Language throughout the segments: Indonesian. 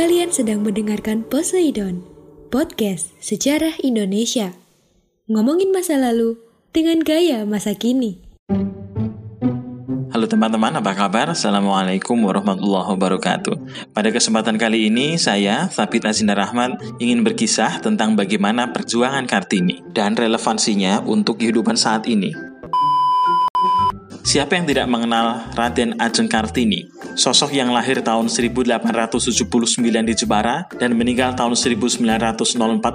Kalian sedang mendengarkan Poseidon, podcast sejarah Indonesia. Ngomongin masa lalu dengan gaya masa kini. Halo teman-teman, apa kabar? Assalamualaikum warahmatullahi wabarakatuh. Pada kesempatan kali ini, saya, Sabit Azindar Rahmat, ingin berkisah tentang bagaimana perjuangan Kartini dan relevansinya untuk kehidupan saat ini. Siapa yang tidak mengenal Raden Ajeng Kartini? Sosok yang lahir tahun 1879 di Jepara dan meninggal tahun 1904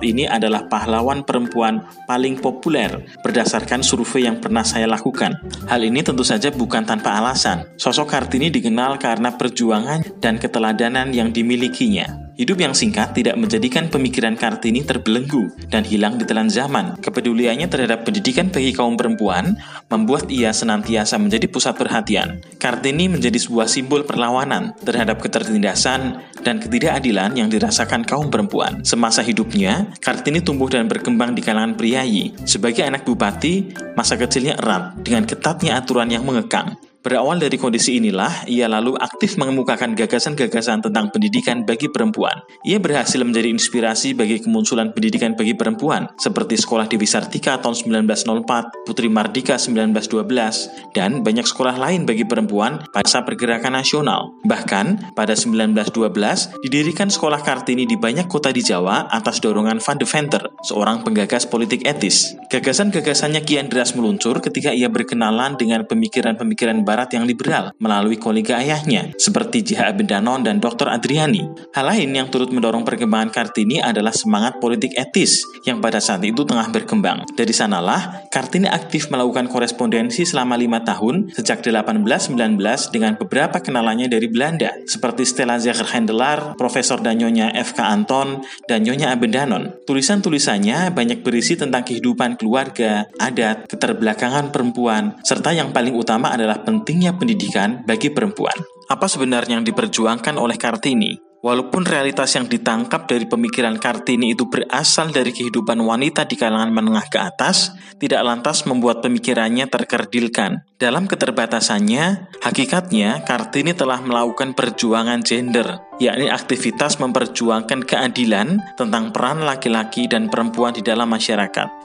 ini adalah pahlawan perempuan paling populer berdasarkan survei yang pernah saya lakukan. Hal ini tentu saja bukan tanpa alasan. Sosok Kartini dikenal karena perjuangan dan keteladanan yang dimilikinya. Hidup yang singkat tidak menjadikan pemikiran Kartini terbelenggu dan hilang di telan zaman. Kepeduliannya terhadap pendidikan bagi kaum perempuan membuat ia senantiasa menjadi pusat perhatian. Kartini menjadi sebuah simbol perlawanan terhadap ketertindasan dan ketidakadilan yang dirasakan kaum perempuan. Semasa hidupnya, Kartini tumbuh dan berkembang di kalangan priayi. Sebagai anak bupati, masa kecilnya erat dengan ketatnya aturan yang mengekang. Berawal dari kondisi inilah, ia lalu aktif mengemukakan gagasan-gagasan tentang pendidikan bagi perempuan. Ia berhasil menjadi inspirasi bagi kemunculan pendidikan bagi perempuan, seperti Sekolah Dewi Sartika tahun 1904, Putri Mardika 1912, dan banyak sekolah lain bagi perempuan pada pergerakan nasional. Bahkan, pada 1912, didirikan Sekolah Kartini di banyak kota di Jawa atas dorongan Van de Venter, seorang penggagas politik etis. Gagasan-gagasannya kian deras meluncur ketika ia berkenalan dengan pemikiran-pemikiran Barat yang liberal melalui kolega ayahnya, seperti J.H. Abendanon dan Dr. Adriani. Hal lain yang turut mendorong perkembangan Kartini adalah semangat politik etis yang pada saat itu tengah berkembang. Dari sanalah, Kartini aktif melakukan korespondensi selama lima tahun sejak 1819 dengan beberapa kenalannya dari Belanda, seperti Stella Zeger Hendelaar, Profesor dan Nyonya F.K. Anton, dan Nyonya Abendanon. Tulisan-tulisannya banyak berisi tentang kehidupan keluarga, adat, keterbelakangan perempuan, serta yang paling utama adalah pentingnya pendidikan bagi perempuan. Apa sebenarnya yang diperjuangkan oleh Kartini? Walaupun realitas yang ditangkap dari pemikiran Kartini itu berasal dari kehidupan wanita di kalangan menengah ke atas, tidak lantas membuat pemikirannya terkerdilkan. Dalam keterbatasannya, hakikatnya Kartini telah melakukan perjuangan gender, yakni aktivitas memperjuangkan keadilan tentang peran laki-laki dan perempuan di dalam masyarakat.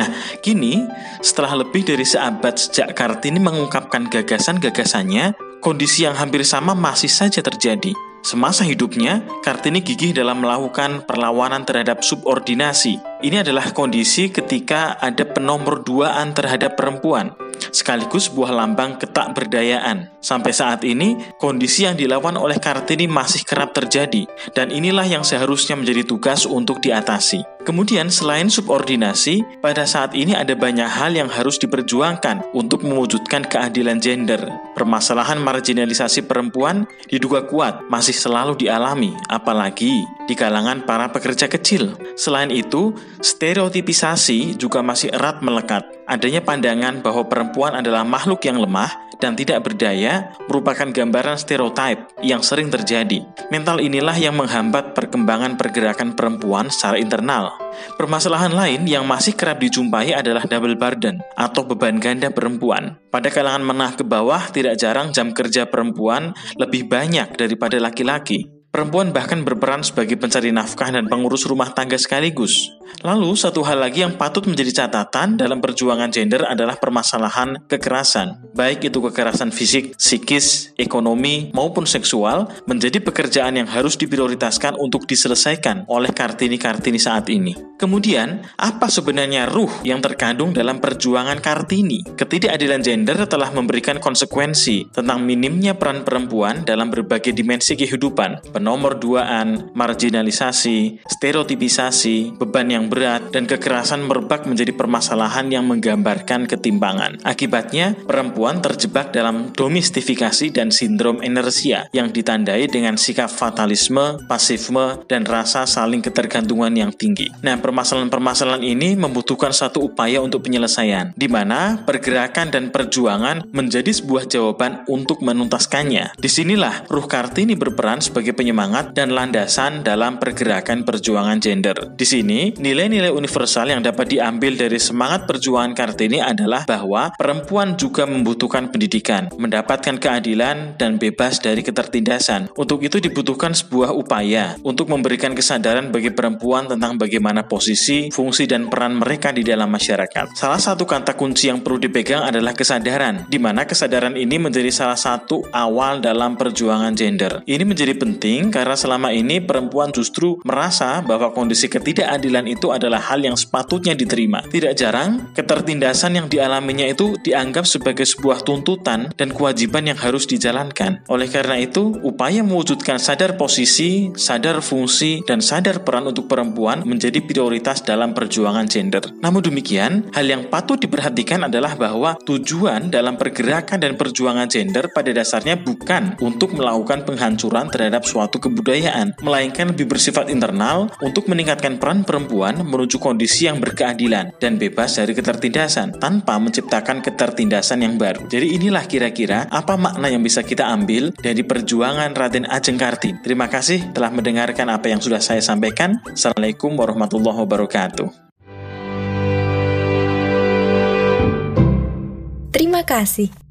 Nah, kini setelah lebih dari seabad sejak Kartini mengungkapkan gagasan-gagasannya, kondisi yang hampir sama masih saja terjadi. Semasa hidupnya, Kartini gigih dalam melakukan perlawanan terhadap subordinasi. Ini adalah kondisi ketika ada penomor duaan terhadap perempuan, sekaligus sebuah lambang ketak berdayaan. Sampai saat ini, kondisi yang dilawan oleh Kartini masih kerap terjadi, dan inilah yang seharusnya menjadi tugas untuk diatasi. Kemudian, selain subordinasi, pada saat ini ada banyak hal yang harus diperjuangkan untuk mewujudkan keadilan gender. Permasalahan marginalisasi perempuan diduga kuat masih selalu dialami, apalagi di kalangan para pekerja kecil. Selain itu, stereotipisasi juga masih erat melekat. Adanya pandangan bahwa perempuan adalah makhluk yang lemah dan tidak berdaya merupakan gambaran stereotip yang sering terjadi. Mental inilah yang menghambat perkembangan pergerakan perempuan secara internal. Permasalahan lain yang masih kerap dijumpai adalah double burden atau beban ganda perempuan. Pada kalangan menengah ke bawah tidak jarang jam kerja perempuan lebih banyak daripada laki-laki. Perempuan bahkan berperan sebagai pencari nafkah dan pengurus rumah tangga sekaligus. Lalu, satu hal lagi yang patut menjadi catatan dalam perjuangan gender adalah permasalahan kekerasan, baik itu kekerasan fisik, psikis, ekonomi, maupun seksual, menjadi pekerjaan yang harus diprioritaskan untuk diselesaikan oleh Kartini-Kartini saat ini. Kemudian, apa sebenarnya ruh yang terkandung dalam perjuangan Kartini? Ketidakadilan gender telah memberikan konsekuensi tentang minimnya peran perempuan dalam berbagai dimensi kehidupan, penomor duaan, marginalisasi, stereotipisasi, beban yang berat, dan kekerasan merebak menjadi permasalahan yang menggambarkan ketimpangan. Akibatnya, perempuan terjebak dalam domestifikasi dan sindrom inersia yang ditandai dengan sikap fatalisme, pasifme, dan rasa saling ketergantungan yang tinggi. Nah, permasalahan-permasalahan ini membutuhkan satu upaya untuk penyelesaian, di mana pergerakan dan perjuangan menjadi sebuah jawaban untuk menuntaskannya. Di sinilah ruh Kartini berperan sebagai penyemangat dan landasan dalam pergerakan perjuangan gender. Di sini, nilai-nilai universal yang dapat diambil dari semangat perjuangan Kartini adalah bahwa perempuan juga membutuhkan pendidikan, mendapatkan keadilan, dan bebas dari ketertindasan. Untuk itu dibutuhkan sebuah upaya untuk memberikan kesadaran bagi perempuan tentang bagaimana posisi, fungsi, dan peran mereka di dalam masyarakat. Salah satu kata kunci yang perlu dipegang adalah kesadaran, di mana kesadaran ini menjadi salah satu awal dalam perjuangan gender. Ini menjadi penting karena selama ini perempuan justru merasa bahwa kondisi ketidakadilan itu adalah hal yang sepatutnya diterima. Tidak jarang, ketertindasan yang dialaminya itu dianggap sebagai sebuah tuntutan dan kewajiban yang harus dijalankan. Oleh karena itu, upaya mewujudkan sadar posisi, sadar fungsi, dan sadar peran untuk perempuan menjadi prioritas dalam perjuangan gender. Namun demikian, hal yang patut diperhatikan adalah bahwa tujuan dalam pergerakan dan perjuangan gender pada dasarnya bukan untuk melakukan penghancuran terhadap suatu kebudayaan, melainkan lebih bersifat internal untuk meningkatkan peran perempuan menuju kondisi yang berkeadilan dan bebas dari ketertindasan tanpa menciptakan ketertindasan yang baru. Jadi inilah kira-kira apa makna yang bisa kita ambil dari perjuangan Raden Ajeng Kartini. Terima kasih telah mendengarkan apa yang sudah saya sampaikan. Assalamualaikum warahmatullahi wabarakatuh. Terima kasih.